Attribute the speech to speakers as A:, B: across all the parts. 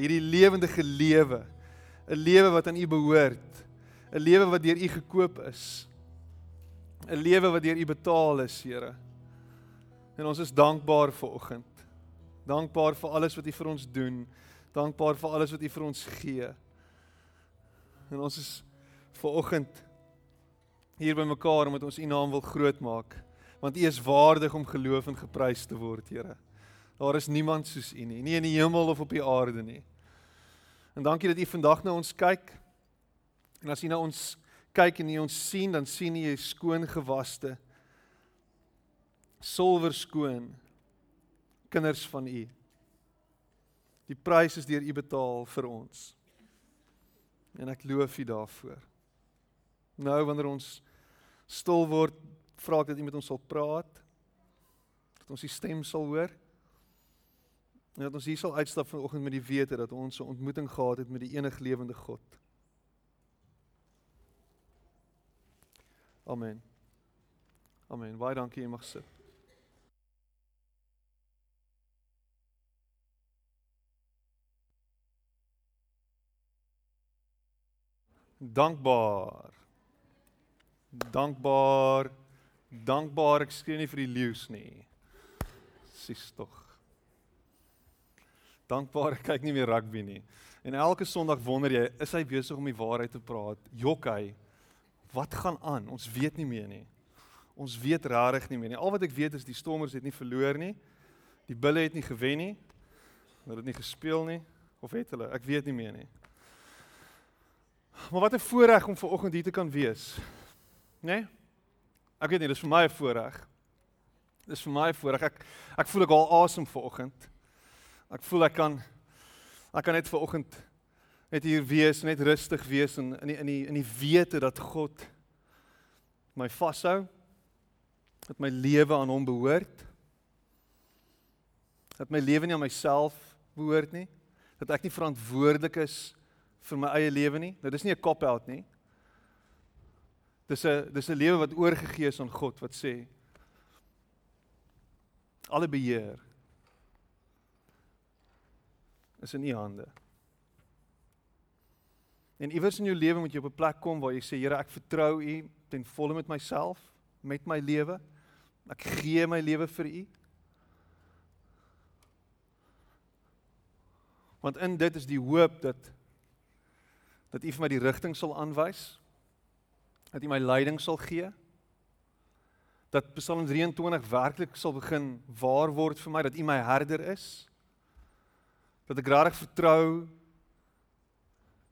A: hierdie lewendige lewe, 'n lewe wat aan U behoort, 'n lewe wat deur U gekoop is. 'n Lewe wat deur U betaal is, Here. En ons is dankbaar vir oggend. Dankbaar vir alles wat U vir ons doen. Dankbaar vir alles wat U vir ons gee. En ons is ver oggend hier by mekaar omdat ons U naam wil grootmaak, want U is waardig om geloof en geprys te word, Here. Daar is niemand soos U nie, nie in die hemel of op die aarde nie. En dankie dat U vandag na ons kyk. En as U na ons kyk en U ons sien, dan sien U skoon gewaste silwer skoon kinders van U. Die prys is deur U betaal vir ons. En ek loof U daarvoor. Nou wanneer ons stil word, vra ek dat U met ons sal praat. Dat ons U stem sal hoor. En dat ons hier sal uitstap vanoggend met die wete dat ons 'n ontmoeting gehad het met die enige lewende God. Amen. Amen. Baie dankie jy mag sit. Dankbaar. Dankbaar. Dankbaar. Ek skree nie vir die leeu's nie. Sis tog. Dankbaar ek kyk nie meer rugby nie. En elke Sondag wonder jy, is hy besig om die waarheid te praat? Jok hy. Wat gaan aan? Ons weet nie meer nie. Ons weet rarig nie meer nie. Al wat ek weet is die Stormers het nie verloor nie. Die Bulle het nie gewen nie. Hulle het nie gespeel nie of het hulle? Ek weet nie meer nie. Maar wat 'n voorreg om ver oggend hier te kan wees. Né? Nee? Ek weet nie, dis vir my 'n voorreg. Dis vir my 'n voorreg. Ek ek voel ek al asem ver oggend. Ek voel ek kan ek kan net ver oggend net hier wees, net rustig wees en in die, in die in die wete dat God my vashou. Dat my lewe aan hom behoort. Dat my lewe nie aan myself behoort nie. Dat ek nie verantwoordelik is vir my eie lewe nie. Nou dis nie 'n cop-out nie. Dis 'n dis 'n lewe wat oorgegee is aan God wat sê alle beheer is in U hande. En iewers in jou lewe moet jy op 'n plek kom waar jy sê Here, ek vertrou U ten volle met myself, met my lewe. Ek gee my lewe vir U. Want in dit is die hoop dat dat U vir my die rigting sal aanwys. Dat U my leiding sal gee. Dat Psalm 23 werklik sal begin waar word vir my dat U my herder is. Dat ek regtig vertrou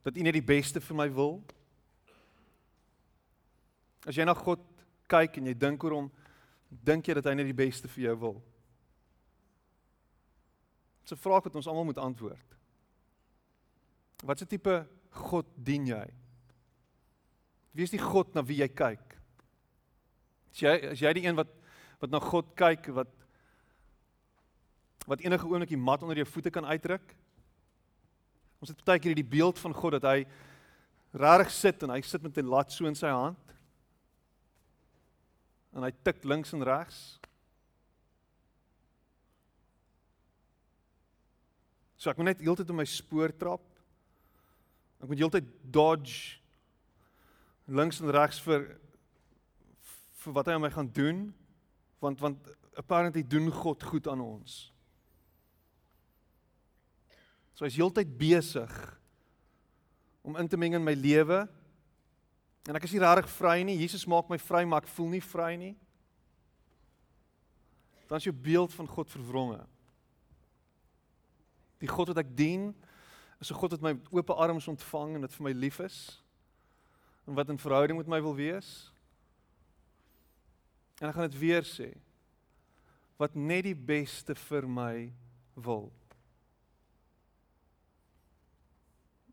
A: dat U net die beste vir my wil. As jy na God kyk en jy dink oor hom, dink jy dat hy net die beste vir jou wil? Dis 'n vraag wat ons almal moet antwoord. Wat 'n tipe God dien jy? Wie is die God na wie jy kyk? As jy as jy die een wat wat na God kyk wat wat enige oomblik die mat onder jou voete kan uitdruk? Ons het baie keer hierdie beeld van God dat hy rarig sit en hy sit met 'n lat so in sy hand. En hy tik links en regs. So ek moet net heeltyd op my spoor trap. Ek moet heeltyd dodge links en regs vir vir wat hy aan my gaan doen want want apparently doen God goed aan ons. So hy's heeltyd besig om in te meng in my lewe. En ek is nie regtig vry nie. Jesus maak my vry, maar ek voel nie vry nie. Dan is jou beeld van God verwronge. Die God wat ek dien, is 'n God wat my met oop arms ontvang en wat vir my lief is en wat in verhouding met my wil wees. En ek gaan dit weer sê. Wat net die beste vir my wil.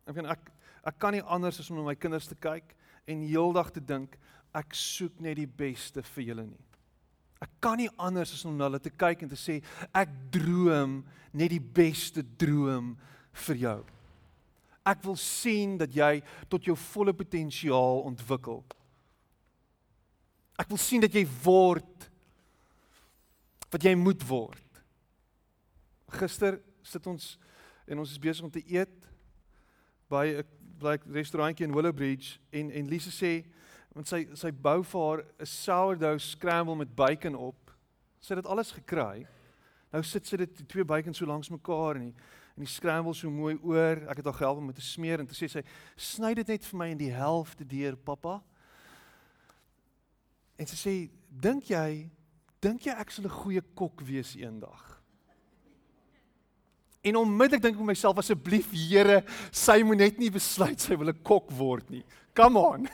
A: Ek kan ek ek kan nie anders as om na my kinders te kyk en heeldag te dink ek soek net die beste vir julle nie. Ek kan nie anders as om na hulle te kyk en te sê ek droom net die beste droom vir jou. Ek wil sien dat jy tot jou volle potensiaal ontwikkel. Ek wil sien dat jy word wat jy moet word. Gister sit ons en ons is besig om te eet by 'n by 'n restaurantjie in Willowbridge en en Lise sê want sy sy bou vir haar 'n sourdough scramble met bacon op. Sy het dit alles gekry. Nou sit sy dit twee bacon so langs mekaar en die en die scramble so mooi oor. Ek het haar gehelp om dit te smeer en toe sê sy sny dit net vir my in die helfte deur, pappa. En sy sê, "Dink jy, dink jy ek sal 'n goeie kok wees eendag?" En onmiddellik dink ek vir myself asseblief Here, sy moet net nie besluit sy wil 'n kok word nie. Come on.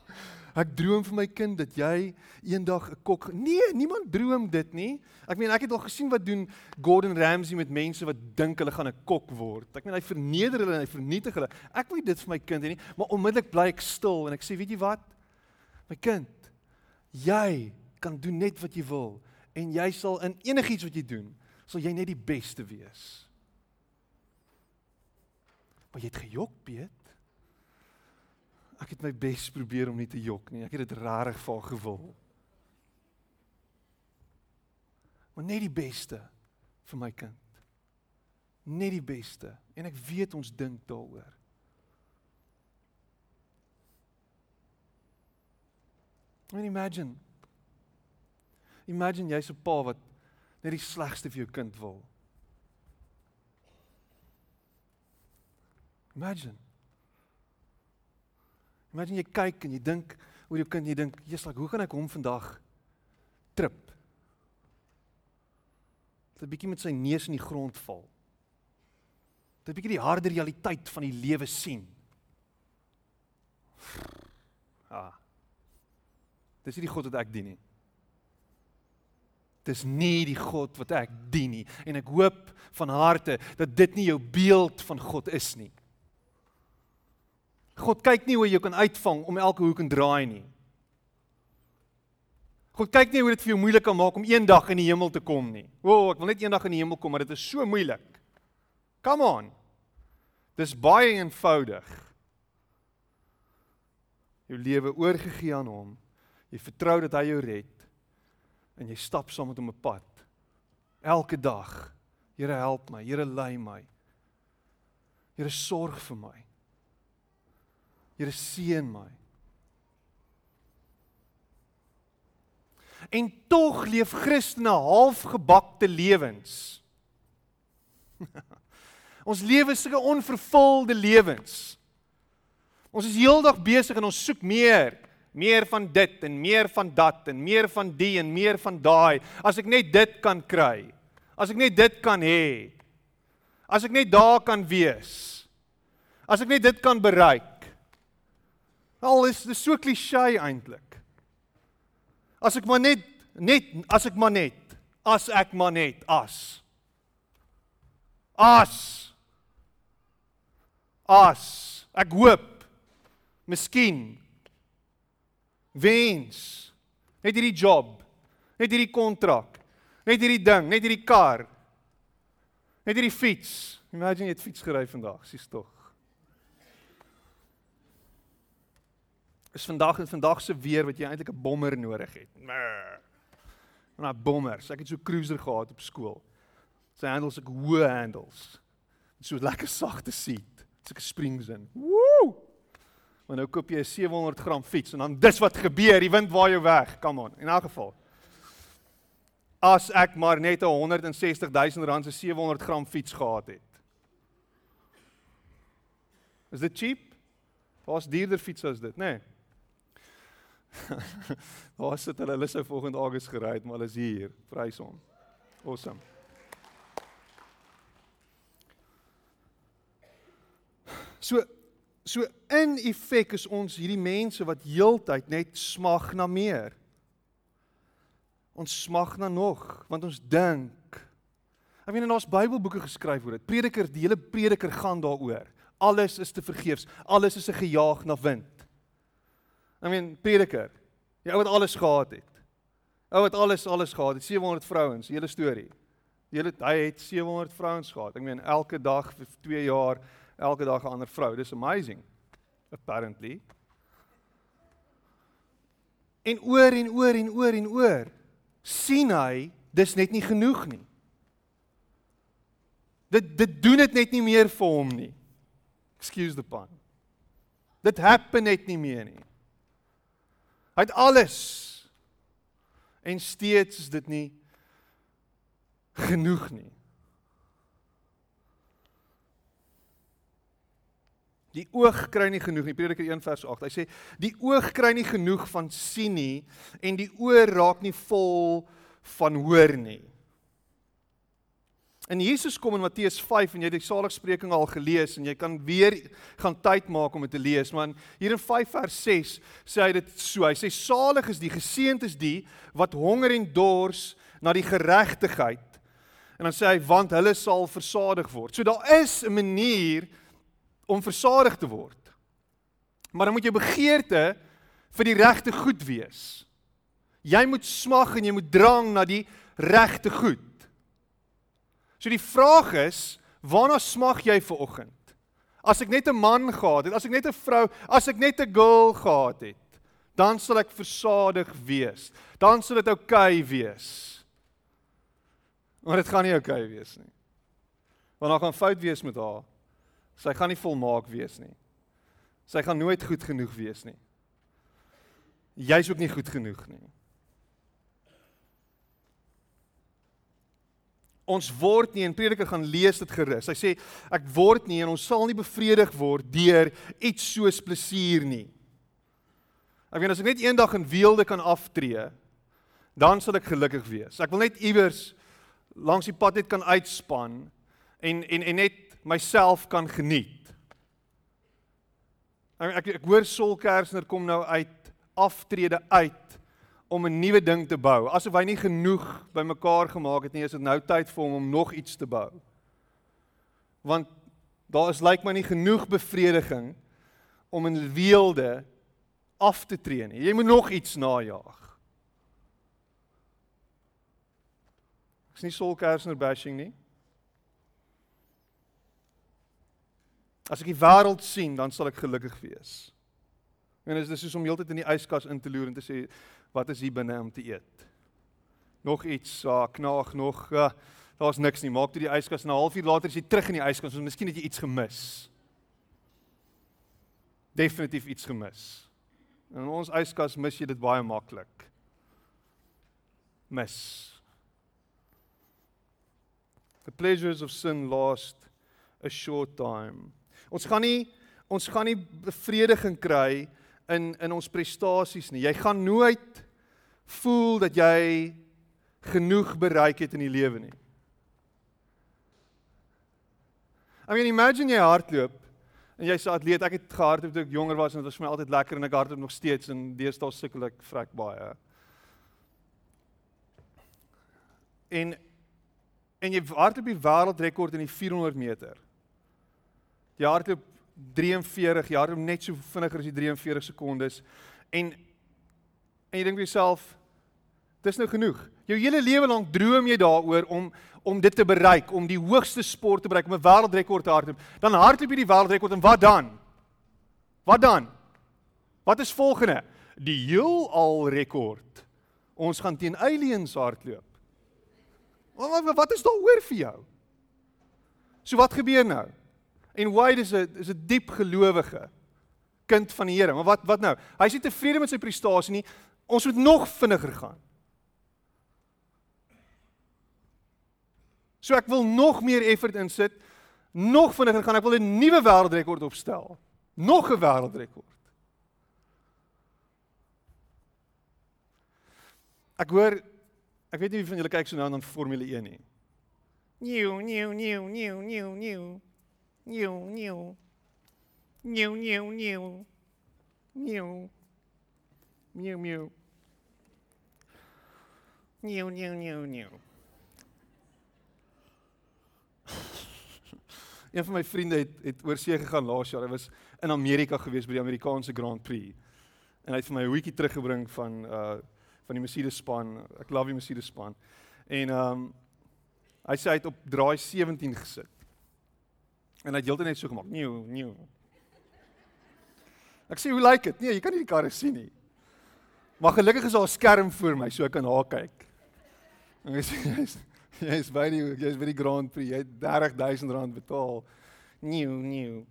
A: ek droom vir my kind dat jy eendag 'n kok. Nee, niemand droom dit nie. Ek meen ek het al gesien wat doen Gordon Ramsay met mense wat dink hulle gaan 'n kok word. Ek meen hy verneder hulle en hy vernietig hulle. Ek wil dit vir my kind hê nie, maar onmiddellik bly ek stil en ek sê, weet jy wat? My kind, jy kan doen net wat jy wil en jy sal in enigiets wat jy doen, sal jy net die beste wees. Maar jy het gejok, Piet. Ek het my bes probeer om nie te jok nie. Ek het dit rarig vir gewil. Maar net die beste vir my kind. Net die beste en ek weet ons dink daaroor. I mean imagine. Imagine jy's 'n pa wat net die slegste vir jou kind wil. Imagine. Imagine jy kyk en jy dink oor jou kind, jy dink, "Jesus, like, hoe gaan ek hom vandag trip?" Dat 'n bietjie met sy neus in die grond val. Dat 'n bietjie die harde realiteit van die lewe sien. Ah. Dis nie die God wat ek dien nie. Dis nie die God wat ek dien nie en ek hoop van harte dat dit nie jou beeld van God is nie. God kyk nie hoe jy kan uitvang om elke hoek en draai nie. God kyk nie hoe dit vir jou moeilik kan maak om eendag in die hemel te kom nie. O, oh, ek wil net eendag in die hemel kom, maar dit is so moeilik. Come on. Dis baie eenvoudig. Jou lewe oorgegee aan hom. Jy vertrou dat hy jou red en jy stap saam met hom op pad. Elke dag. Here help my, Here lei my. Here sorg vir my. Here seën my. En tog leef Christene halfgebakte lewens. ons lewe sulke onvervulde lewens. Ons is heeldag besig en ons soek meer, meer van dit en meer van dat en meer van die en meer van daai. As ek net dit kan kry. As ek net dit kan hê. As ek net daar kan wees. As ek net dit kan bereik. Al is dit so klisjé eintlik. As ek maar net net as ek maar net as ek maar net as. As. As. Ek hoop miskien wens net hierdie job net hierdie kontrak net hierdie ding net hierdie kar net hierdie fiets. Imagine jy het fiets gery vandag sies tog is vandag en vandag se weer wat jy eintlik 'n bommer nodig het. Nou bommers, ek het so 'n cruiser gehad op skool. Sy handles ek hoë handles. So lekker sagte seat. Dis 'n springs in. Woew! Maar nou koop jy 'n 700 gram fiets en dan dis wat gebeur, die wind waai jou weg. Come on. In elk geval. As ek maar net 'n 160 000 rand se 700 gram fiets gehad het. Is dit cheap? Waar's duurder fiets as dit, nê? Nee. Waar sit hulle? Hulle sou volgende Augustus gery het, maar hulle is hier. Prys hom. Awesome. So so in effek is ons hierdie mense wat heeltyd net smag na meer. Ons smag na nog, want ons dink. Ek weet en daar's Bybelboeke geskryf oor dit. Prediker, die hele prediker gaan daaroor. Alles is te vergeefs. Alles is 'n gejaag na wind. I mean, prediker. Die ou wat alles gehad het. Ou wat alles alles gehad het, 700 vrouens, hele storie. Die hele hy het 700 vrouens gehad. Ek meen elke dag vir 2 jaar, elke dag 'n ander vrou. Dis amazing. Apparently. En oor en oor en oor en oor sien hy dis net nie genoeg nie. Dit dit doen dit net nie meer vir hom nie. Excuse the pun. Dit happen net nie meer nie. Hy het alles. En steeds is dit nie genoeg nie. Die oog kry nie genoeg nie. Prediker 1 vers 8. Hy sê die oog kry nie genoeg van sien nie en die oor raak nie vol van hoor nie. En Jesus kom in Matteus 5 en jy het die saligspreking al gelees en jy kan weer gaan tyd maak om dit te lees. Maar hier in 5 vers 6 sê hy dit so. Hy sê salig is die geseënd is die wat honger en dors na die geregtigheid. En dan sê hy want hulle sal versadig word. So daar is 'n manier om versadig te word. Maar dan moet jou begeerte vir die regte goed wees. Jy moet smag en jy moet drang na die regte goed. So die vraag is, waarna smag jy ver oggend? As ek net 'n man gehad het, as ek net 'n vrou, as ek net 'n girl gehad het, dan sal ek versadig wees. Dan sal dit oukei okay wees. Maar dit gaan nie oukei okay wees nie. Want daar gaan fout wees met haar. Sy gaan nie volmaak wees nie. Sy gaan nooit goed genoeg wees nie. Jy's ook nie goed genoeg nie. Ons word nie en Prediker gaan lees dit gerus. Hy sê ek word nie en ons sal nie bevredig word deur iets soos plesier nie. Ek weet as ek net eendag in weelde kan aftree, dan sal ek gelukkig wees. Ek wil net iewers langs die pad net kan uitspan en en en net myself kan geniet. Ek ek, ek hoor Sol Kersner kom nou uit aftrede uit om 'n nuwe ding te bou. Asof hy nie genoeg bymekaar gemaak het nie, is dit nou tyd vir hom om nog iets te bou. Want daar is lyk my nie genoeg bevrediging om in weelde af te tree nie. Jy moet nog iets najag. Ek is nie Sol Kersner bashing nie. As ek die wêreld sien, dan sal ek gelukkig wees. En dit is soos om heeltyd in die yskas in te loer en te sê wat is hier binne om te eet. Nog iets, ah, knaag nog. Uh, Daar's niks nie. Maak toe die yskas en 'n halfuur later is jy terug in die yskas, want miskien het jy iets gemis. Definitief iets gemis. In ons yskas mis jy dit baie maklik. Mis. The pleasures of sin last a short time. Ons gaan nie ons gaan nie bevrediging kry in in ons prestasies nie. Jy gaan nooit voel dat jy genoeg bereik het in die lewe nie. I mean imagine jy hardloop en jy's 'n atleet. Ek het gehardloop toe ek jonger was en dit was vir my altyd lekker en ek hardloop nog steeds en deesdae sukkel ek vrek baie. En en jy hardloop die wêreldrekord in die 400 meter. Jy hardloop 43, jy hardloop net so vinniger as die 43 sekondes en en jy dink vir jouself dis nou genoeg. Jou hele lewe lank droom jy daaroor om om dit te bereik, om die hoogste sport te bereik, om 'n wêreldrekord te hardloop. Dan hardloop jy die wêreldrekord en wat dan? Wat dan? Wat is volgende? Die heelal rekord. Ons gaan teen aliens hardloop. Wat wat is daaroor vir jou? So wat gebeur nou? En Wade is 'n is 'n diep gelowige kind van die Here. Maar wat wat nou? Hy is nie tevrede met sy prestasie nie. Ons moet nog vinniger gaan. So ek wil nog meer effort insit. Nog vinniger gaan. Ek wil 'n nuwe wêreldrekord opstel. Nog 'n wêreldrekord. Ek hoor ek weet nie wie van julle kyk so nou aan Formule 1 nie. Nieuw, nieuw, nieuw, nieuw, nieuw, nieuw. Nieuw, nieuw. Nieuw, nieuw, nieuw. Nieuw. Nieuw, nieuw. Nieuw, nieuw, nieuw, nieuw. Een van my vriende het het oorsee gegaan laas jaar. Hy was in Amerika gewees by die Amerikaanse Grand Prix. En hy het vir my 'n weetie teruggebring van uh van die Mercedes span. Ek love die Mercedes span. En um hy sê hy het op draai 17 gesit. En hy het heeltyd net so gemaak. Nieuw, nieuw. Ek sê hoe lyk dit? Nee, jy kan nie die karre sien nie. Maar gelukkig is daar 'n skerm voor my so ek kan haar kyk. En hy sê Jy's by die jy's by die Grand Prix. Jy het 30000 rand betaal. Nieuw, nieuw.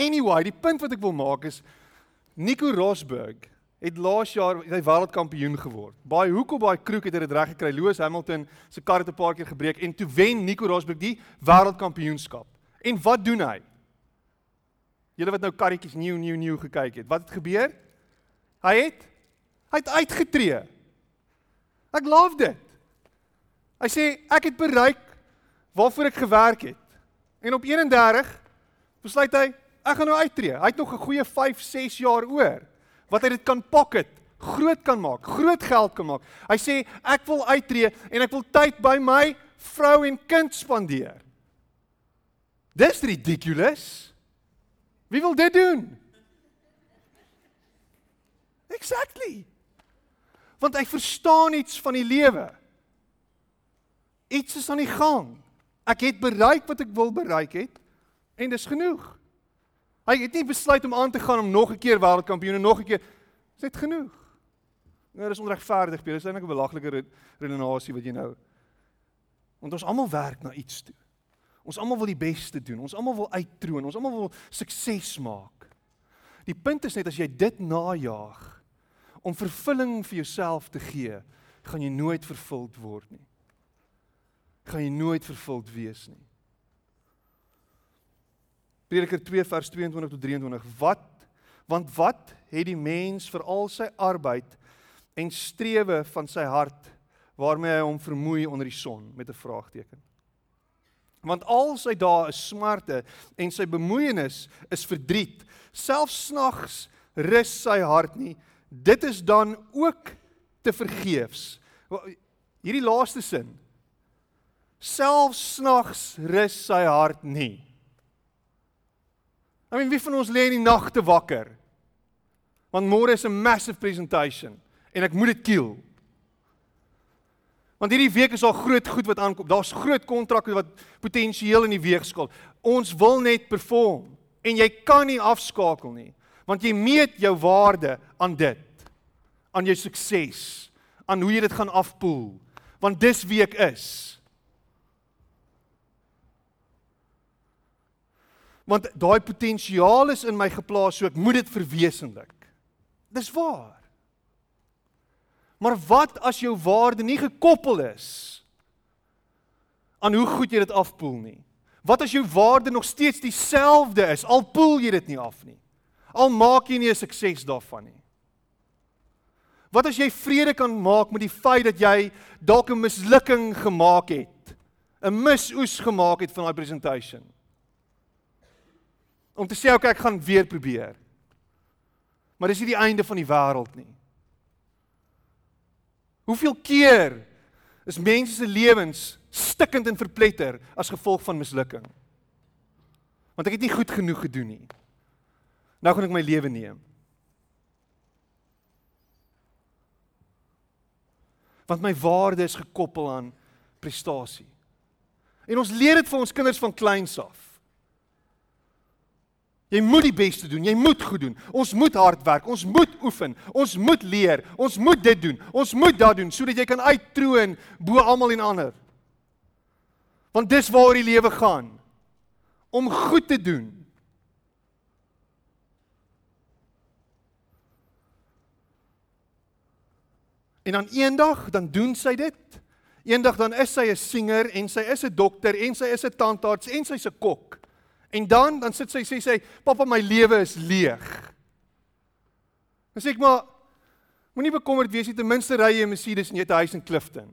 A: Anyway, die punt wat ek wil maak is Nico Rosberg het laas jaar hy wêreldkampioen geword. Baie hoek op baie kroeg het hy dit reg gekry. Lewis Hamilton se kar het 'n paar keer gebreek en toe wen Nico Rosberg die wêreldkampioenskap. En wat doen hy? Julle wat nou karretjies nuwe nuwe nuwe gekyk het. Wat het gebeur? Hy het hy het uitgetree. Ek love dit. Hy sê ek het bereik waarvoor ek gewerk het. En op 31 besluit hy ek gaan nou uittreë. Hy het nog 'n goeie 5, 6 jaar oor wat hy dit kan pocket, groot kan maak, groot geld kan maak. Hy sê ek wil uittreë en ek wil tyd by my vrou en kind spandeer. Dis ridiculous. Wie wil dit doen? Exactly. Want hy verstaan iets van die lewe. Iets is aan die gang. Ek het bereik wat ek wil bereik het en dis genoeg. Hy het nie besluit om aan te gaan om nog 'n keer wêreldkampioen en nog 'n keer. Dis net genoeg. Nou dis onregverdig, Peter. Dis eintlik 'n belaglike redenasie wat jy nou. Want ons almal werk na iets toe. Ons almal wil die beste doen. Ons almal wil uittroon. Ons almal wil sukses maak. Die punt is net as jy dit najag om vervulling vir jouself te gee, gaan jy nooit vervuld word nie gaan jy nooit vervuld wees nie. Prediker 2 vers 22 tot 23. Wat want wat het die mens vir al sy arbeid en strewe van sy hart waarmee hy hom vermoei onder die son met 'n vraagteken. Want al sy dae is smarte en sy bemoeienis is verdriet. Selfs snags rus sy hart nie. Dit is dan ook te vergeefs. Hierdie laaste sin selfs snags rus sy hart nie. I mean, wie van ons lê in die nagte wakker? Want môre is 'n massive presentation en ek moet dit kill. Want hierdie week is al groot goed wat aankom. Daar's groot kontrakte wat potensieel in die weegskaal. Ons wil net perform en jy kan nie afskakel nie, want jy meet jou waarde aan dit, aan jou sukses, aan hoe jy dit gaan afpoel, want dis wie ek is. want daai potensiaal is in my geplaas so ek moet dit verwesenlik. Dis waar. Maar wat as jou waarde nie gekoppel is aan hoe goed jy dit afpoel nie? Wat as jou waarde nog steeds dieselfde is al poel jy dit nie af nie? Al maak jy nie 'n sukses daarvan nie. Wat as jy vrede kan maak met die feit dat jy dalk 'n mislukking gemaak het? 'n Misoes gemaak het van daai presentation? om te sê okay, ek gaan weer probeer. Maar dis nie die einde van die wêreld nie. Hoeveel keer is mense se lewens stikkend en verpletter as gevolg van mislukking? Want ek het nie goed genoeg gedoen nie. Nou gaan ek my lewe neem. Want my waarde is gekoppel aan prestasie. En ons leer dit vir ons kinders van kleins af. Jy moet die beste doen. Jy moet goed doen. Ons moet hard werk. Ons moet oefen. Ons moet leer. Ons moet dit doen. Ons moet dat doen sodat jy kan uittroon bo almal en ander. Want dis waar die lewe gaan. Om goed te doen. En dan eendag dan doen sy dit. Eendag dan is sy 'n singer en sy is 'n dokter en sy is 'n tandarts en sy's 'n kok. En dan dan sit sy sê sy pappa my lewe is leeg. Dan sê ek maar moenie bekommerd wees nie ten minste ry jy 'n Mercedes en jy het 'n huis in Clifton.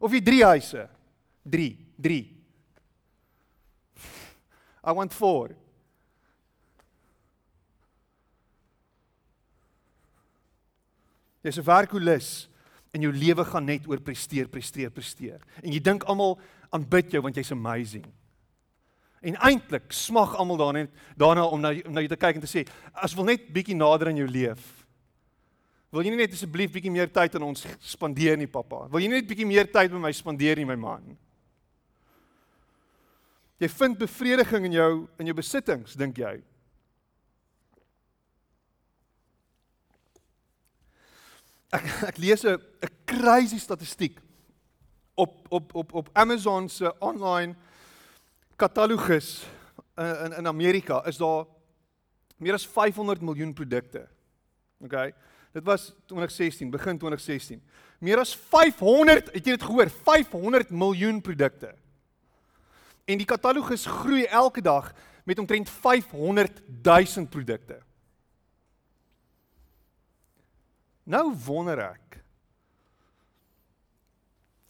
A: Of jy drie huise. 3, 3. I want 4. Dis 'n werklus in jou lewe gaan net oor presteer, presteer, presteer. En jy dink almal aanbid jou want jy's amazing. En eintlik smag almal daarna daarna om na na jou te kyk en te sê, as wil net bietjie nader aan jou leef. Wil jy nie net asseblief bietjie meer tyd aan ons spandeer nie, pappa? Wil jy nie net bietjie meer tyd met my spandeer nie, my man? Jy vind bevrediging in jou in jou besittings, dink jy? Ek ek lees 'n 'n crazy statistiek op op op op Amazon se online katalogus in in Amerika is daar meer as 500 miljoen produkte. OK. Dit was 2016, begin 2016. Meer as 500, het jy dit gehoor? 500 miljoen produkte. En die katalogus groei elke dag met omtrent 500 000 produkte. Nou wonder ek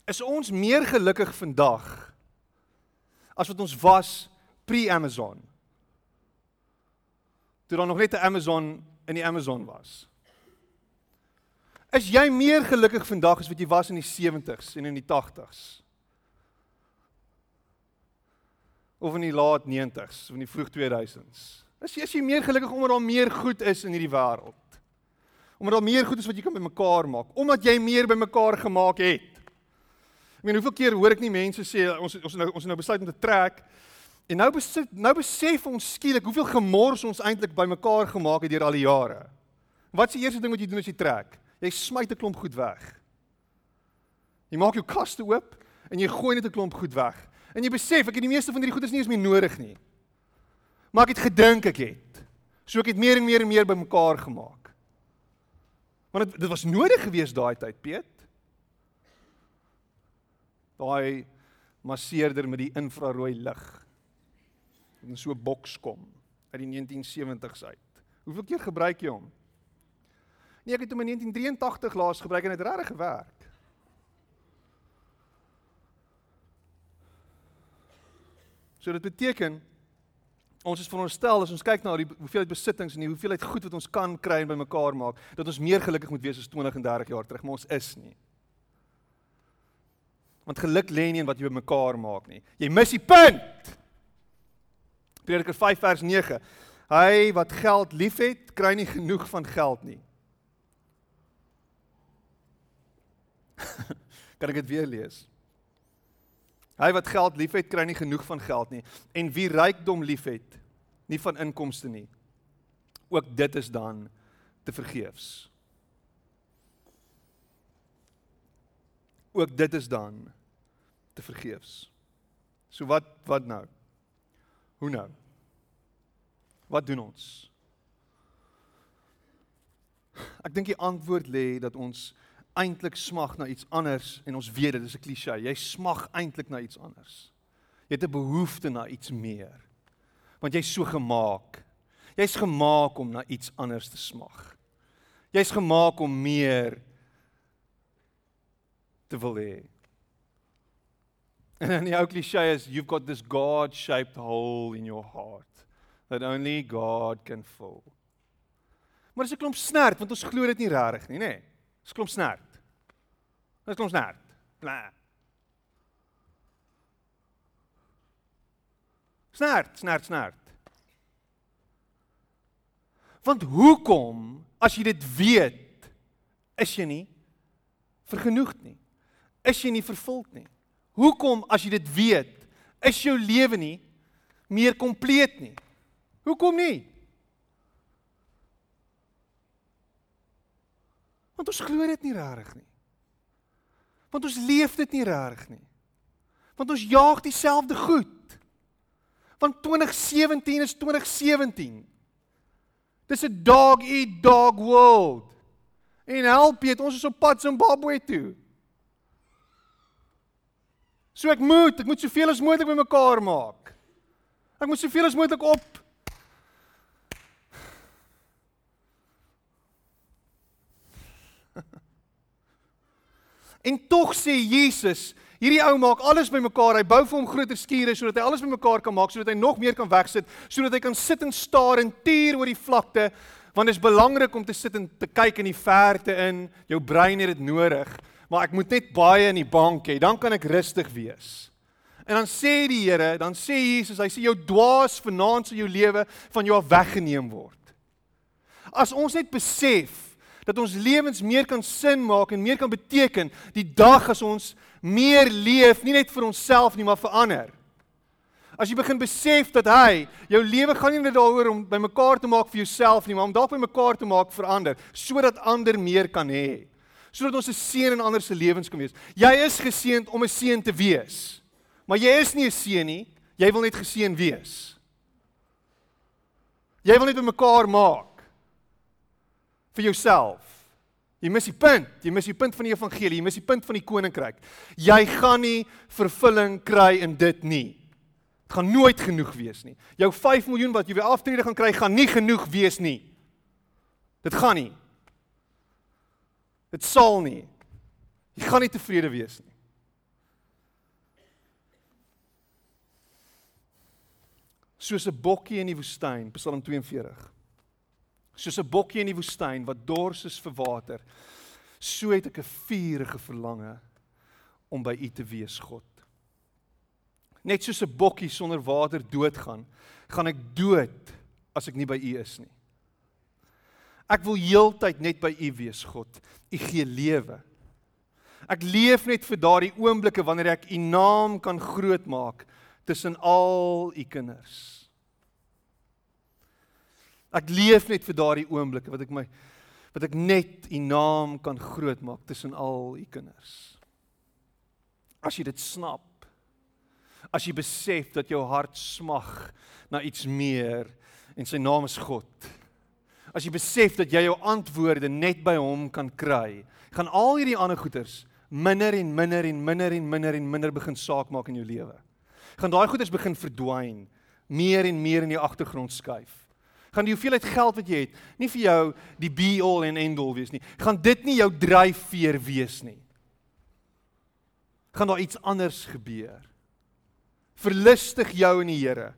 A: is ons meer gelukkig vandag as wat ons was pre-Amazon? Toe daar nog net 'n Amazon in die Amazon was. Is jy meer gelukkig vandag as wat jy was in die 70s en in die 80s? Of in die laat 90s of in die vroeg 2000s? Is jy, is jy meer gelukkig omdat daar meer goed is in hierdie wêreld? Omdat daar meer goed is wat jy kan bymekaar maak, omdat jy meer bymekaar gemaak het. Ek meen hoeveel keer hoor ek nie mense sê ons ons nou ons nou besluit om te trek en nou besit nou besef ons skielik hoeveel gemors ons eintlik bymekaar gemaak het deur al die jare. Wat is die eerste ding wat jy doen as jy trek? Jy smyt 'n klomp goed weg. Jy maak jou kaste oop en jy gooi net 'n klomp goed weg. En jy besef ek het die meeste van hierdie goed is nie eens meer nodig nie. Maar ek het gedink ek het. So ek het meer en meer en meer bymekaar gemaak. Want dit dit was nodig geweest daai tyd, Piet. Daai masseerder met die infrarooi lig. In so 'n boks kom uit die 1970s uit. Hoeveel keer gebruik jy hom? Nee, ek het hom in 1983 laas gebruik en dit regtig gewerk. So dit beteken Ons is veronderstel as ons kyk na die hoeveelheid besittings en die hoeveelheid goed wat ons kan kry en bymekaar maak, dat ons meer gelukkig moet wees as 20 en 30 jaar terug, maar ons is nie. Want geluk lê nie in wat jy bymekaar maak nie. Jy mis die punt. Prediker 5 vers 9. Hy wat geld liefhet, kry nie genoeg van geld nie. kan ek dit weer lees? Hy wat geld liefhet, kry nie genoeg van geld nie. En wie rykdom liefhet, nie van inkomste nie. Ook dit is dan te vergeefs. Ook dit is dan te vergeefs. So wat wat nou? Hoe nou? Wat doen ons? Ek dink die antwoord lê dat ons eintlik smag na iets anders en ons weet dit is 'n klise. Jy smag eintlik na iets anders. Jy het 'n behoefte na iets meer. Want jy's so gemaak. Jy's gemaak om na iets anders te smag. Jy's gemaak om meer te wil hê. En die ou klise is you've got this God-shaped hole in your heart that only God can fill. Maar dis 'n klomp snert want ons glo dit nie regtig nie, nê? Nee. Dis klomp snert. Dis klomp snert. Bla. Snert, snert, snert. Want hoekom as jy dit weet, is jy nie vergenoegd nie? Is jy nie vervuld nie? Hoekom as jy dit weet, is jou lewe nie meer kompleet nie? Hoekom nie? Want ons glo dit nie regtig nie. Want ons leef dit nie regtig nie. Want ons jaag dieselfde goed. Want 2017 is 2017. Dis 'n dog eat dog world. En help jy, ons is op pad Zimbabwe toe. So ek moet, ek moet soveel as moontlik bymekaar maak. Ek moet soveel as moontlik op En tog sê Jesus, hierdie ou maak alles bymekaar. Hy bou vir hom groter skure sodat hy alles bymekaar kan maak, sodat hy nog meer kan wegsit, sodat hy kan sit en staar en tuur oor die vlakte, want dit is belangrik om te sit en te kyk in die verte in. Jou brein het dit nodig, maar ek moet net baie in die bank hê, dan kan ek rustig wees. En dan sê die Here, dan sê Jesus, hy sê jou dwaas vanaand sal jou lewe van jou af weggeneem word. As ons net besef dat ons lewens meer kan sin maak en meer kan beteken die dag as ons meer leef, nie net vir onsself nie, maar vir ander. As jy begin besef dat hy jou lewe gaan nie net daaroor om bymekaar te maak vir jouself nie, maar om dalk bymekaar te maak vir ander, sodat ander meer kan hê. sodat ons 'n seën in ander se lewens kan wees. Jy is geseënd om 'n seën te wees. Maar jy is nie 'n seën nie, jy wil net geseën wees. Jy wil net bymekaar maak vir jouself. Jy mis die punt, jy mis die punt van die evangelie, jy mis die punt van die koninkryk. Jy gaan nie vervulling kry in dit nie. Dit gaan nooit genoeg wees nie. Jou 5 miljoen wat jy by aftrede gaan kry, gaan nie genoeg wees nie. Dit gaan nie. Dit sal nie. Jy gaan nie tevrede wees nie. Soos 'n bokkie in die woestyn, Psalm 42. Soos 'n bokkie in die woestyn wat dors is vir water, so het ek 'n vurige verlange om by U te wees, God. Net soos 'n bokkie sonder water doodgaan, gaan ek dood as ek nie by U is nie. Ek wil heeltyd net by U wees, God. U gee lewe. Ek leef net vir daardie oomblikke wanneer ek U naam kan grootmaak tussen al U kinders. Ek leef net vir daardie oomblikke wat ek my wat ek net U naam kan grootmaak tussen al U kinders. As jy dit snap, as jy besef dat jou hart smag na iets meer en sy naam is God as jy besef dat jy jou antwoorde net by hom kan kry, gaan al hierdie ander goeters minder en minder en minder en minder en minder begin saak maak in jou lewe. Gaan daai goeders begin verdwyn, meer en meer in die agtergrond skuif. Gaan die hoeveelheid geld wat jy het, nie vir jou die be all and end all wees nie. Gaan dit nie jou dryfveer wees nie. Gaan daar iets anders gebeur. Verlustig jou in die Here.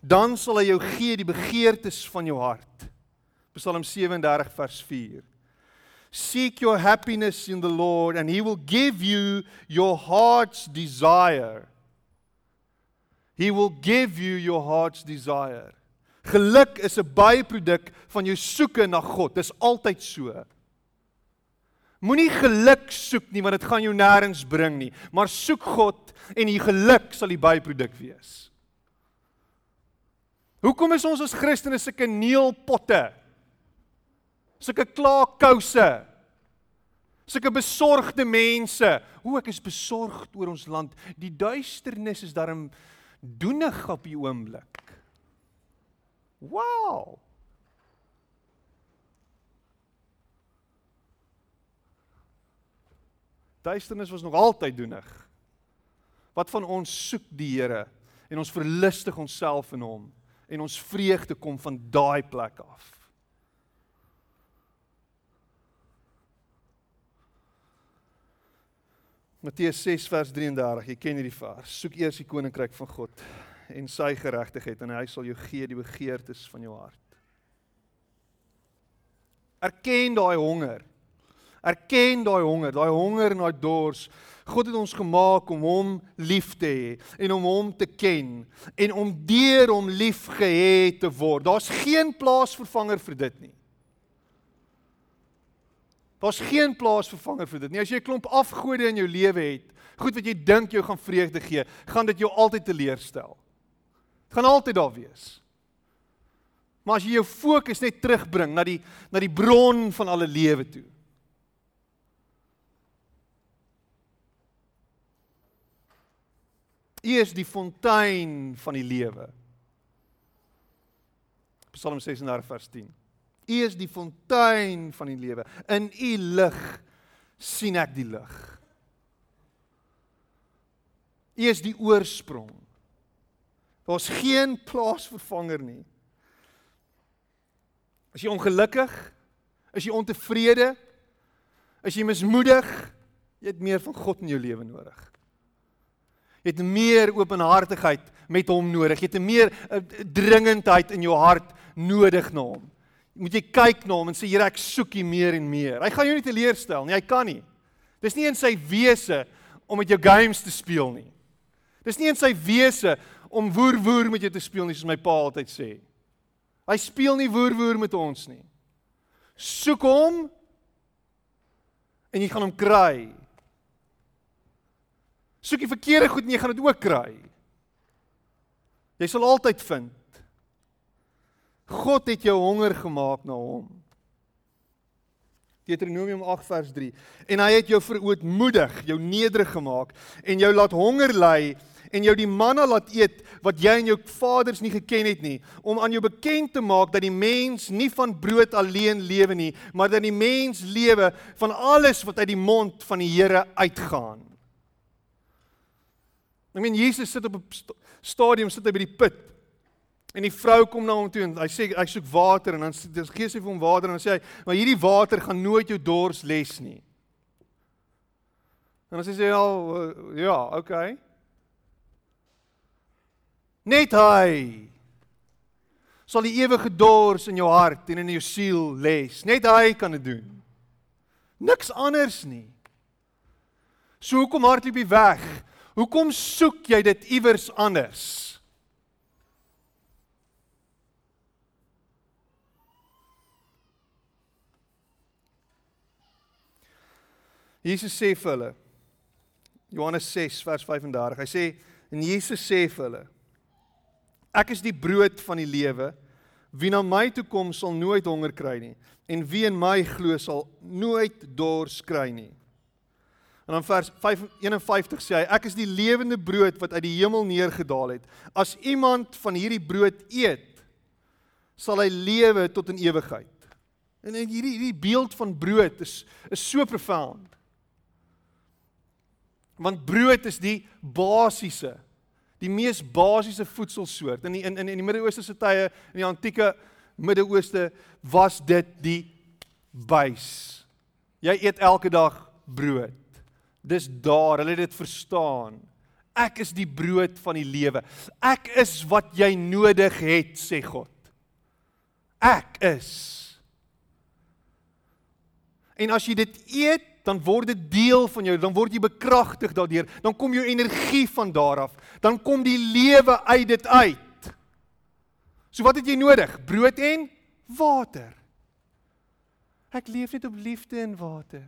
A: Dan sal hy jou gee die begeertes van jou hart. Psalm 37 vers 4. Seek your happiness in the Lord and he will give you your heart's desire. He will give you your heart's desire. Geluk is 'n byproduk van jou soeke na God. Dis altyd so. Moenie geluk soek nie want dit gaan jou nêrens bring nie, maar soek God en die geluk sal die byproduk wees. Hoekom is ons as Christene sulke neelpotte? sulke klaarkouse. Sulke besorgde mense. O, ek is besorgd oor ons land. Die duisternis is daarom doenig op die oomblik. Wow. Duisternis was nog altyd doenig. Wat van ons soek die Here en ons verlustig onsself in hom en ons vreugde kom van daai plek af. Matteus 6 vers 33. Jy ken hierdie vers. Soek eers die koninkryk van God en sy geregtigheid en hy sal jou gee die begeertes van jou hart. Erken daai honger. Erken daai honger, daai honger en daai dors. God het ons gemaak om hom lief te hê en om hom te ken en om deur hom liefgehê te word. Daar's geen plaasvervanger vir dit nie. Daar's geen plaasvervanger vir dit nie. As jy 'n klomp afgode in jou lewe het, goed wat jy dink jou gaan vreugde gee, gaan dit jou altyd teleurstel. Dit gaan altyd daar wees. Maar as jy jou fokus net terugbring na die na die bron van alle lewe toe. U is die fontein van die lewe. Psalm 36 vers 10. U is die fontein van die lewe. In U lig sien ek die lig. U is die oorsprong. Daar's geen plaasvervanger nie. As jy ongelukkig, is jy ontevrede, is jy mismoedig, jy het meer van God in jou lewe nodig. Jy het meer openhartigheid met hom nodig. Jy het meer uh, dringendheid in jou hart nodig na hom moet jy kyk na hom en sê Here ek soek U meer en meer. Hy gaan jou nie teleurstel nie, hy kan nie. Dis nie in sy wese om met jou games te speel nie. Dis nie in sy wese om woer woer met jou te speel nie soos my pa altyd sê. Hy speel nie woer woer met ons nie. Soek hom en jy gaan hom kry. Soek die verkeerde goed en jy gaan dit ook kry. Jy sal altyd vind. God het jou honger gemaak na hom. Deuteronomium 8 vers 3. En hy het jou verootmoedig, jou nederig gemaak en jou laat honger ly en jou die manna laat eet wat jy en jou vaders nie geken het nie, om aan jou bekend te maak dat die mens nie van brood alleen lewe nie, maar dat die mens lewe van alles wat uit die mond van die Here uitgaan. Ek meen Jesus sit op 'n stadium sit hy by die put. En die vrou kom na hom toe en hy sê hy soek water en dan gee sy vir hom water en dan sê hy maar hierdie water gaan nooit jou dors les nie. En dan sê sy ja, ja, okay. Net hy sal die ewige dors in jou hart en in jou siel les. Net hy kan dit doen. Niks anders nie. So hoekom hardloop jy weg? Hoekom soek jy dit iewers anders? Jesus sê vir hulle Johannes 6 vers 35. Hy sê en Jesus sê vir hulle Ek is die brood van die lewe. Wie na my toe kom sal nooit honger kry nie en wie in my glo sal nooit dors kry nie. En dan vers 51 sê hy ek is die lewende brood wat uit die hemel neergedaal het. As iemand van hierdie brood eet, sal hy lewe tot in ewigheid. En hierdie hierdie beeld van brood is is so profound. Want brood is die basiese die mees basiese voedselsoort. In die, in in die Midde-Ooste se tye, in die antieke Midde-Ooste was dit die buis. Jy eet elke dag brood. Dis daar, hulle het dit verstaan. Ek is die brood van die lewe. Ek is wat jy nodig het, sê God. Ek is. En as jy dit eet, dan word dit deel van jou, dan word jy bekragtig daardeur, dan kom jou energie van daar af, dan kom die lewe uit dit uit. So wat het jy nodig? Brood en water. Ek leef net op liefde en water.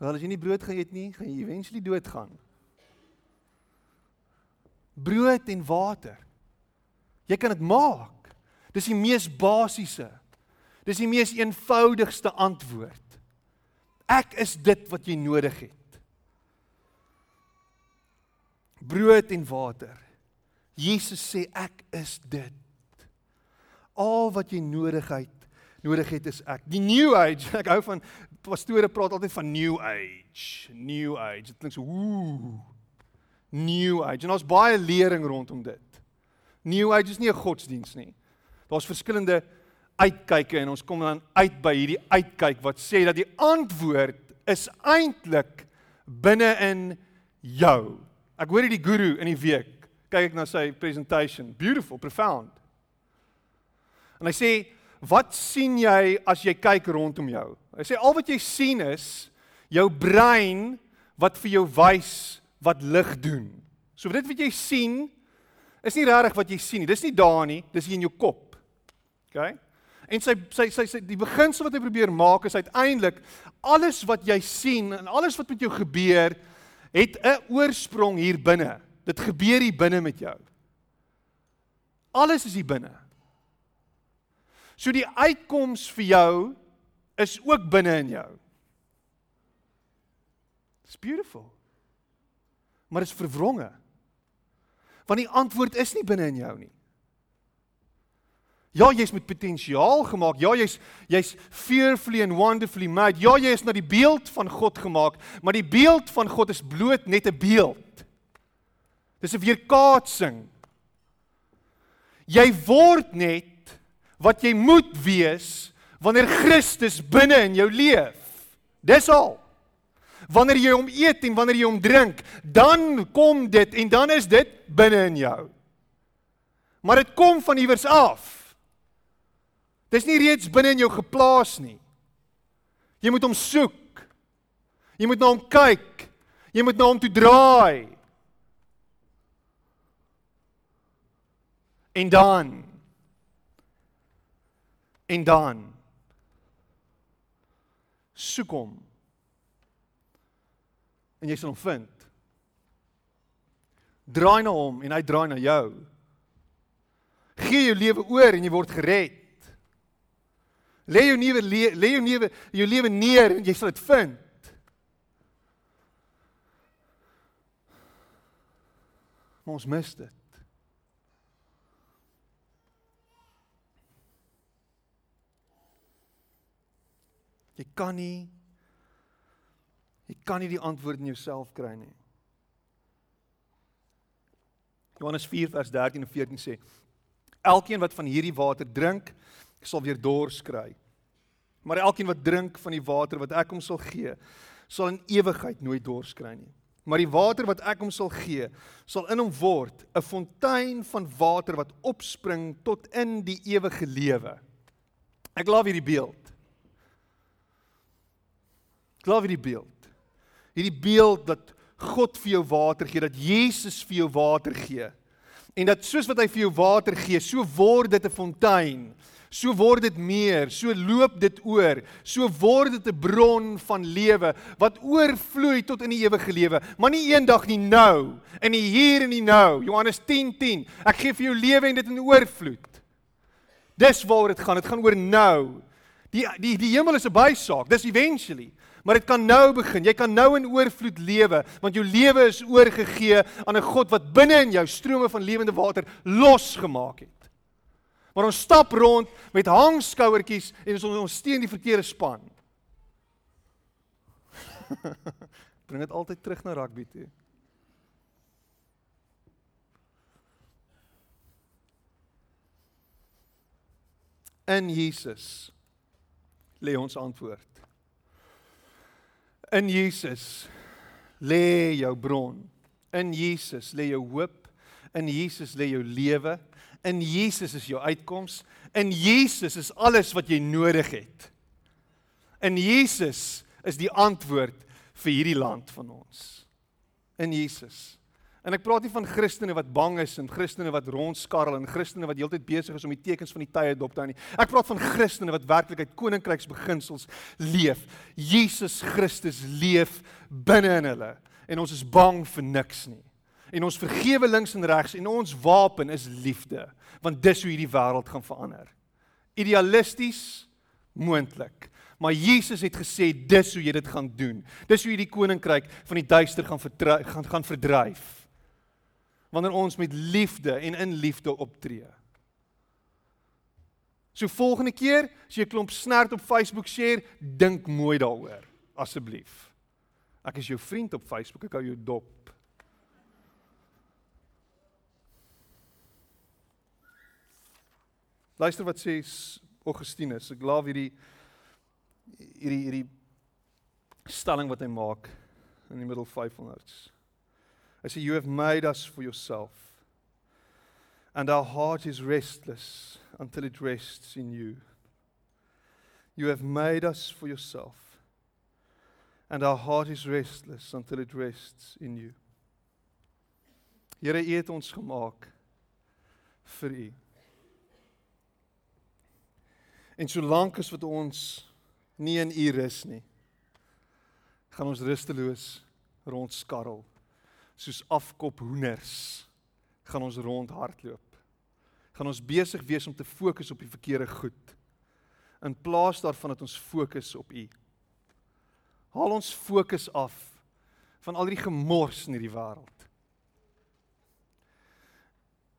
A: Wel as jy nie brood gaan eet nie, gaan jy eventually doodgaan. Brood en water. Jy kan dit maak. Dis die mees basiese. Dis die mees eenvoudigste antwoord. Ek is dit wat jy nodig het. Brood en water. Jesus sê ek is dit. Al wat jy nodig het, nodig het is ek. Die new age, ek hou van pastore praat altyd van new age, new age. Dit klink so ooh. New age. En ons baie lering rondom dit. New age is nie 'n godsdiens nie. Daar's verskillende uitkyke en ons kom dan uit by hierdie uitkyk wat sê dat die antwoord is eintlik binne in jou. Ek hoor hierdie guru in die week kyk ek na sy presentation, beautiful, profound. En hy sê, "Wat sien jy as jy kyk rondom jou?" Hy sê al wat jy sien is jou brein wat vir jou wys wat lig doen. So dit wat jy sien is nie regtig wat jy sien nie. Dis nie daar nie, dis hier in jou kop. OK? En sy sy sy, sy die beginsel wat hy probeer maak is uiteindelik alles wat jy sien en alles wat met jou gebeur het 'n oorsprong hier binne. Dit gebeur hier binne met jou. Alles is hier binne. So die uitkoms vir jou is ook binne in jou. It's beautiful. Maar dit is verwronge. Want die antwoord is nie binne in jou nie. Ja, jy's met potensiaal gemaak. Ja, jy's jy's fearfully and wonderfully made. Ja, jy is na die beeld van God gemaak, maar die beeld van God is bloot net 'n beeld. Dis 'n weerkaatsing. Jy word net wat jy moet wees wanneer Christus binne in jou leef. Dis al. Wanneer jy hom eet en wanneer jy hom drink, dan kom dit en dan is dit binne in jou. Maar dit kom van iewers af. Dis nie reeds binne in jou geplaas nie. Jy moet hom soek. Jy moet na hom kyk. Jy moet na hom toe draai. En dan en dan soek hom. En jy sal hom vind. Draai na hom en hy draai na jou. Gee jou lewe oor en jy word gered. Lê jou nuwe lê jou nuwe jou lewe neer en jy sal dit vind. Maar ons mis dit. Jy kan nie jy kan nie die antwoord in jouself kry nie. Johannes 4 vers 13 en 14 sê: Elkeen wat van hierdie water drink, sal weer dors kry. Maar elkeen wat drink van die water wat ek hom sal gee, sal in ewigheid nooit dors kry nie. Maar die water wat ek hom sal gee, sal in hom word 'n fontein van water wat opspring tot in die ewige lewe. Ek glo hierdie beeld. Ek glo hierdie beeld. Hierdie beeld dat God vir jou water gee, dat Jesus vir jou water gee. En dat soos wat hy vir jou water gee, so word dit 'n fontein. So word dit meer, so loop dit oor, so word dit 'n bron van lewe wat oorvloei tot in die ewige lewe, maar nie eendag nie nou, in die hier en die nou. Johannes 10:10. 10, ek gee vir jou lewe en dit in oorvloed. Dis waaroor dit gaan. Dit gaan oor nou. Die die die hemel is 'n bysaak. Dis eventually. Maar dit kan nou begin. Jy kan nou in oorvloed lewe want jou lewe is oorgegee aan 'n God wat binne in jou strome van lewende water losgemaak het. Maar ons stap rond met hangskouertjies en ons ons steun die verkeerde span. Bring dit altyd terug na rugby toe. In Jesus lê ons antwoord. In Jesus lê jou bron. In Jesus lê jou hoop. In Jesus lê jou lewe. In Jesus is jou uitkoms. In Jesus is alles wat jy nodig het. In Jesus is die antwoord vir hierdie land van ons. In Jesus. En ek praat nie van Christene wat bang is en Christene wat rondskarrel en Christene wat heeltyd besig is om die tekens van die tye dop te hou nie. Ek praat van Christene wat werklik uit koninkryksbeginsels leef. Jesus Christus leef binne in hulle en ons is bang vir niks nie. En ons vergewe links en regs en ons wapen is liefde, want dis hoe hierdie wêreld gaan verander. Idealisties moontlik. Maar Jesus het gesê dis hoe jy dit gaan doen. Dis hoe jy die koninkryk van die duister gaan gaan gaan verdryf wanneer ons met liefde en in liefde optree. So volgende keer as jy 'n klomp snert op Facebook share, dink mooi daaroor asseblief. Ek is jou vriend op Facebook, ek hou jou dop. Luister wat sê Augustinus. Ek laaf hierdie hierdie hierdie stelling wat hy maak in die middel 500s. I say, You have made us for yourself. And our heart is restless until it rests in you. You have made us for yourself. And our heart is restless until it rests in you. Here, U het ons gemaak vir U. En solank as wat ons nie in U rus nie, gaan ons rusteloos rondskarrel soos afkop hoenders gaan ons rond hardloop. Gaan ons besig wees om te fokus op die verkeerde goed in plaas daarvan dat ons fokus op U. Haal ons fokus af van al die gemors in hierdie wêreld.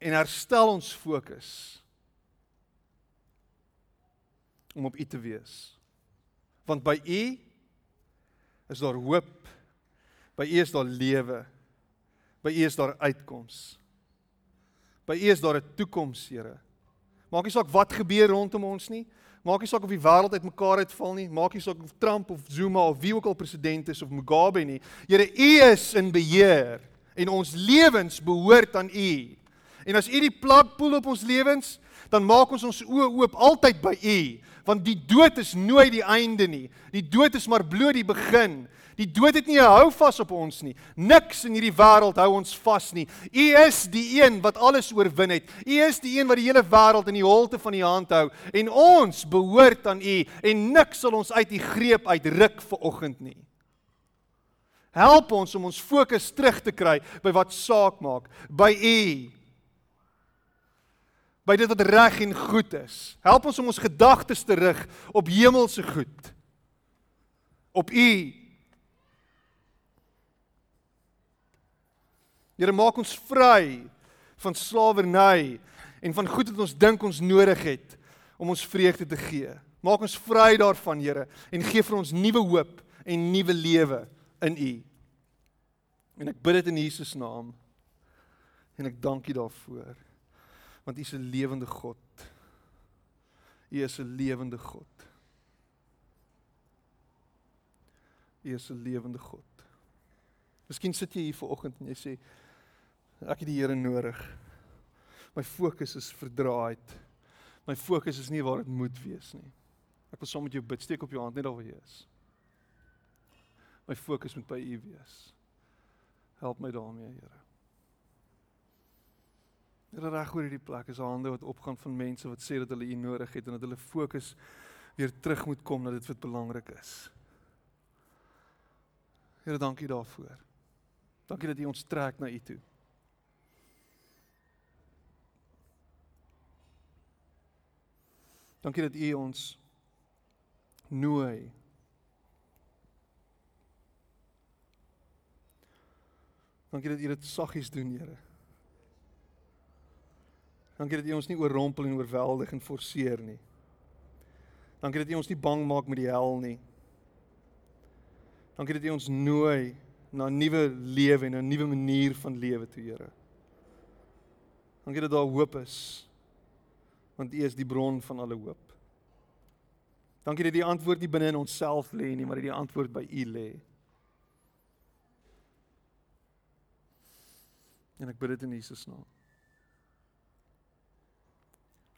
A: En herstel ons fokus om op U te wees. Want by U is daar hoop. By U is daar lewe. By U is daar uitkoms. By U is daar 'n toekoms, Here. Maak nie saak wat gebeur rondom ons nie. Maak nie saak of die wêreld uitmekaar uitval nie. Maak nie saak of Trump of Zuma of wie ook al president is of Mugabe nie. Here, U is in beheer en ons lewens behoort aan U. En as U die plak poel op ons lewens, dan maak ons ons oë oop altyd by U, want die dood is nooit die einde nie. Die dood is maar bloot die begin. Die dood het nie 'n hou vas op ons nie. Niks in hierdie wêreld hou ons vas nie. U is die een wat alles oorwin het. U is die een wat die hele wêreld in die holte van die hand hou en ons behoort aan U en niks sal ons uit U greep uitruk vir oggend nie. Help ons om ons fokus terug te kry by wat saak maak, by U. by dit wat reg en goed is. Help ons om ons gedagtes te rig op hemelse goed. Op U. Here maak ons vry van slawerny en van goed wat ons dink ons nodig het om ons vreugde te gee. Maak ons vry daarvan, Here, en gee vir ons nuwe hoop en nuwe lewe in U. En ek bid dit in Jesus naam. En ek dank U daarvoor. Want U is 'n lewende God. U is 'n lewende God. U is 'n lewende God. Miskien sit jy hier vanoggend en jy sê ek het die Here nodig. My fokus is verdraaid. My fokus is nie waar dit moet wees nie. Ek wil saam met jou bid. Steek op jou hand net daar waar jy is. My fokus moet by U wees. Help my daarmee, Here. Here reg oor hierdie plek is hande wat opgaan van mense wat sê dat hulle U nodig het en dat hulle fokus weer terug moet kom na dit wat belangrik is. Here, dankie daarvoor. Dankie dat U ons trek na U toe. Dankie dat U ons nooi. Dankie dat U dit saggies doen, Here. Dankie dat U ons nie oorrompel en oorweldig en forceer nie. Dankie dat U ons nie bang maak met die hel nie. Dankie dat U ons nooi na 'n nuwe lewe en 'n nuwe manier van lewe toe, Here. Dankie dat daar hoop is. Want U is die bron van alle hoop. Dankie dat die antwoord nie binne in onsself lê nie, maar dat die antwoord by U lê. En ek bid dit in Jesus naam.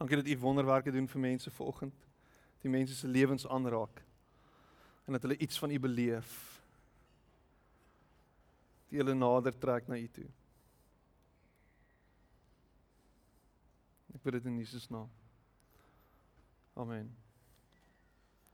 A: Dankie dat U wonderwerke doen vir mense vanoggend. Die mense se lewens aanraak en dat hulle iets van U beleef. Die hulle nader trek na U toe. Ek bid dit in Jesus naam. Amen.